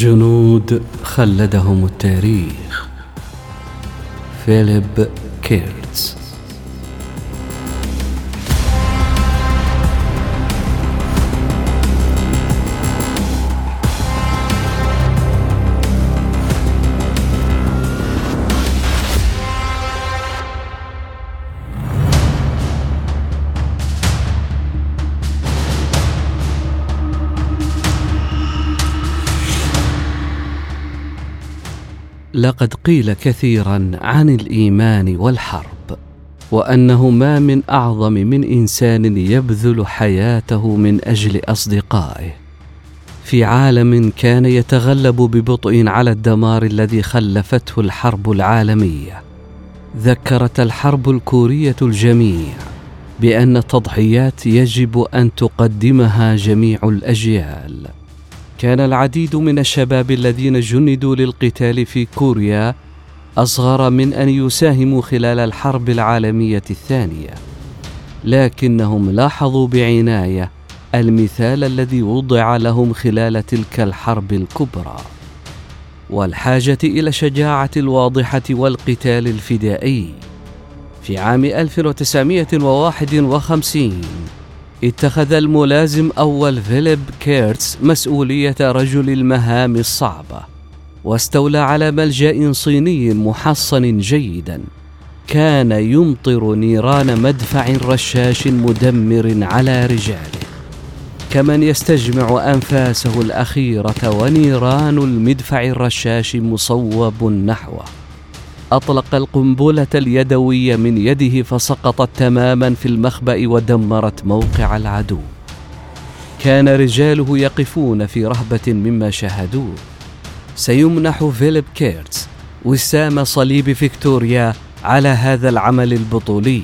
جنود خلدهم التاريخ. فيليب كيرتز لقد قيل كثيرا عن الإيمان والحرب وأنه ما من أعظم من إنسان يبذل حياته من أجل أصدقائه. في عالم كان يتغلب ببطء على الدمار الذي خلفته الحرب العالمية. ذكرت الحرب الكورية الجميع بأن التضحيات يجب أن تقدمها جميع الأجيال. كان العديد من الشباب الذين جندوا للقتال في كوريا أصغر من أن يساهموا خلال الحرب العالمية الثانية. لكنهم لاحظوا بعناية المثال الذي وضع لهم خلال تلك الحرب الكبرى. والحاجة إلى الشجاعة الواضحة والقتال الفدائي. في عام 1951 اتخذ الملازم أول فيليب كيرتس مسؤولية رجل المهام الصعبة واستولى على ملجأ صيني محصن جيدا. كان يمطر نيران مدفع رشاش مدمر على رجاله. كمن يستجمع أنفاسه الأخيرة ونيران المدفع الرشاش مصوب نحوه أطلق القنبلة اليدوية من يده فسقطت تماما في المخبأ ودمرت موقع العدو. كان رجاله يقفون في رهبة مما شاهدوه. سيمنح فيليب كيرتس وسام صليب فيكتوريا على هذا العمل البطولي.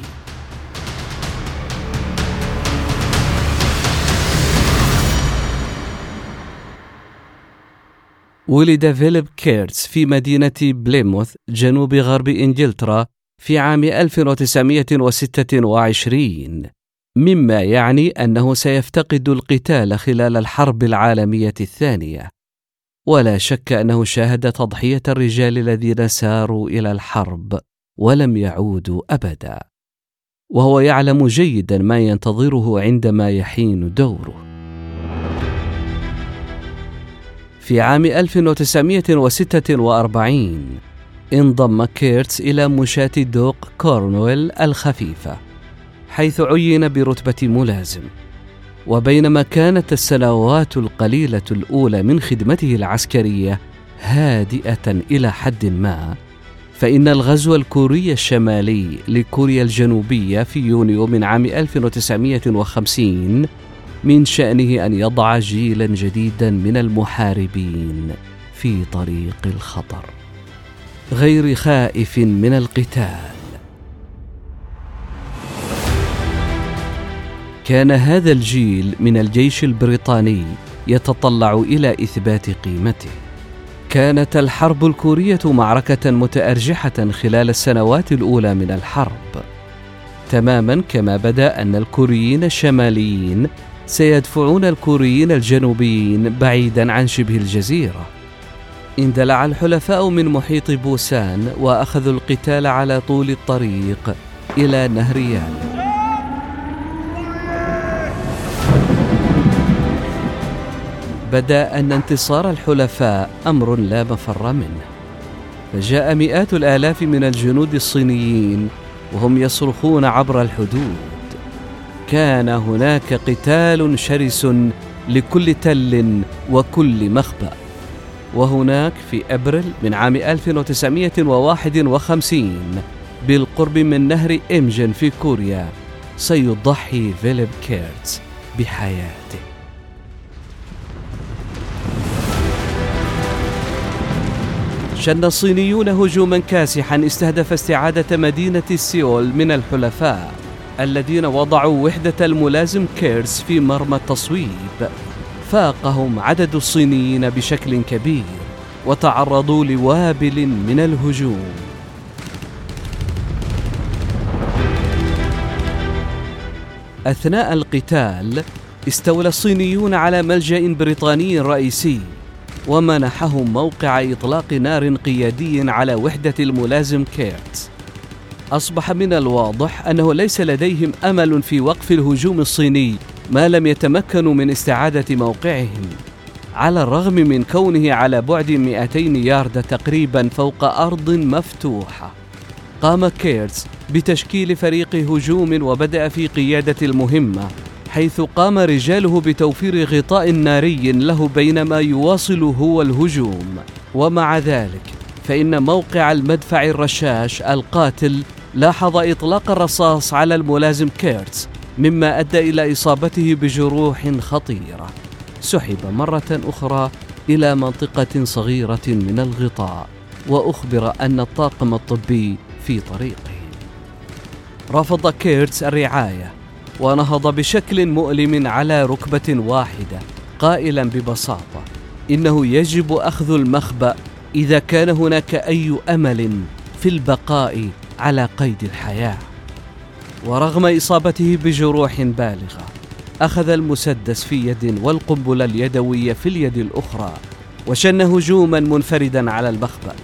ولد فيليب كيرتس في مدينة بليموث جنوب غرب إنجلترا في عام 1926 مما يعني أنه سيفتقد القتال خلال الحرب العالمية الثانية. ولا شك أنه شاهد تضحية الرجال الذين ساروا إلى الحرب ولم يعودوا أبدا. وهو يعلم جيدا ما ينتظره عندما يحين دوره. في عام 1946 انضم كيرتس إلى مشاة دوق كورنويل الخفيفة حيث عين برتبة ملازم. وبينما كانت السنوات القليلة الأولى من خدمته العسكرية هادئة إلى حد ما فإن الغزو الكوري الشمالي لكوريا الجنوبية في يونيو من عام 1950 من شأنه أن يضع جيلا جديدا من المحاربين في طريق الخطر غير خائف من القتال. كان هذا الجيل من الجيش البريطاني يتطلع إلى إثبات قيمته. كانت الحرب الكورية معركة متأرجحة خلال السنوات الأولى من الحرب تماما كما بدأ أن الكوريين الشماليين سيدفعون الكوريين الجنوبيين بعيدا عن شبه الجزيرة. اندلع الحلفاء من محيط بوسان وأخذوا القتال على طول الطريق إلى نهر يان بدأ أن انتصار الحلفاء أمر لا مفر منه. فجاء مئات الآلاف من الجنود الصينيين وهم يصرخون عبر الحدود. كان هناك قتال شرس لكل تل وكل مخبأ. وهناك في أبريل من عام 1951 بالقرب من نهر إمجن في كوريا سيضحي فيليب كيرتز بحياته. شن الصينيون هجوما كاسحا استهدف استعادة مدينة سيول من الحلفاء. الذين وضعوا وحدة الملازم كيرز في مرمى التصويب. فاقهم عدد الصينيين بشكل كبير وتعرضوا لوابل من الهجوم. أثناء القتال استولى الصينيون على ملجأ بريطاني رئيسي ومنحهم موقع إطلاق نار قيادي على وحدة الملازم كيرتز أصبح من الواضح أنه ليس لديهم أمل في وقف الهجوم الصيني ما لم يتمكنوا من استعادة موقعهم. على الرغم من كونه على بعد 200 يارد تقريبا فوق أرض مفتوحة قام كيرتز بتشكيل فريق هجوم وبدأ في قيادة المهمة حيث قام رجاله بتوفير غطاء ناري له بينما يواصل هو الهجوم. ومع ذلك فإن موقع المدفع الرشاش القاتل لاحظ إطلاق الرصاص على الملازم كيرتز مما أدى إلى إصابته بجروح خطيرة. سحب مرة أخرى إلى منطقة صغيرة من الغطاء وأخبر أن الطاقم الطبي في طريقه. رفض كيرتز الرعاية ونهض بشكل مؤلم على ركبة واحدة قائلا ببساطة إنه يجب أخذ المخبأ إذا كان هناك أي أمل في البقاء على قيد الحياة. ورغم إصابته بجروح بالغة أخذ المسدس في يد والقنبلة اليدوية في اليد الأخرى وشن هجوما منفردا على المخبأ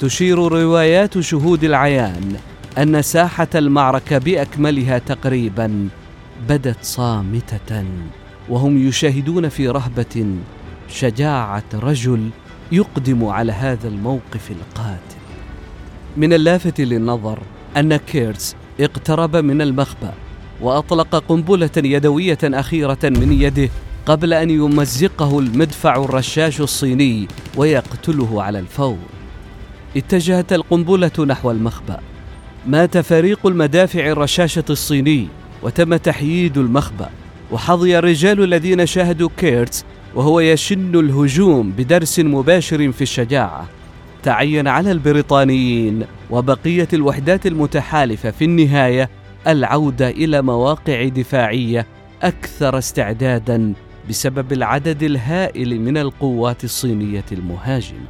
تشير روايات شهود العيان أن ساحة المعركة بأكملها تقريبا بدت صامتة وهم يشاهدون في رهبة شجاعة رجل يقدم على هذا الموقف القاتل. من اللافت للنظر أن كيرتز اقترب من المخبأ وأطلق قنبلة يدوية أخيرة من يده قبل أن يمزقه المدفع الرشاش الصيني ويقتله على الفور. اتجهت القنبلة نحو المخبأ. مات فريق المدافع الرشاشة الصيني وتم تحييد المخبأ. وحظي الرجال الذين شاهدوا كيرتز وهو يشن الهجوم بدرس مباشر في الشجاعة. تعين على البريطانيين وبقية الوحدات المتحالفة في النهاية العودة إلى مواقع دفاعية أكثر استعدادا بسبب العدد الهائل من القوات الصينية المهاجمة.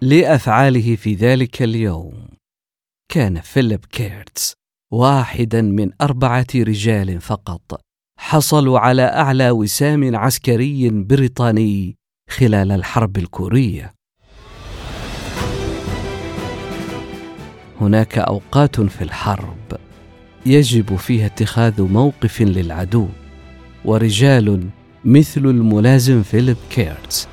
لأفعاله في ذلك اليوم. كان فيليب كيرتز واحدا من أربعة رجال فقط حصلوا على أعلى وسام عسكري بريطاني خلال الحرب الكورية. هناك أوقات في الحرب يجب فيها اتخاذ موقف للعدو ورجال مثل الملازم فيليب كيرتز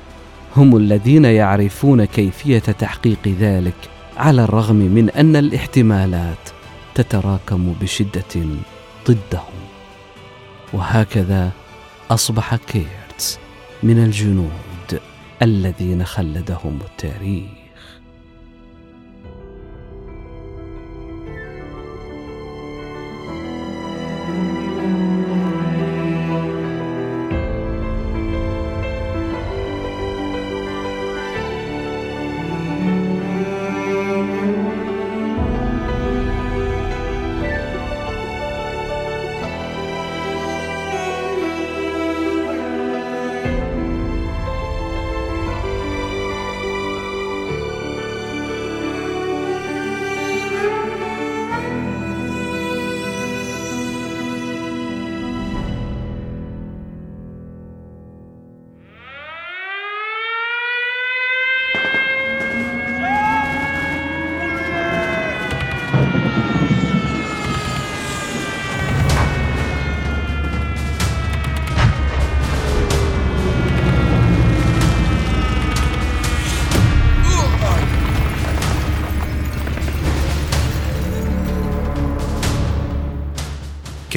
هم الذين يعرفون كيفية تحقيق ذلك على الرغم من أن الاحتمالات تتراكم بشدة ضدهم. وهكذا أصبح كيرتز من الجنود الذين خلدهم التاريخ.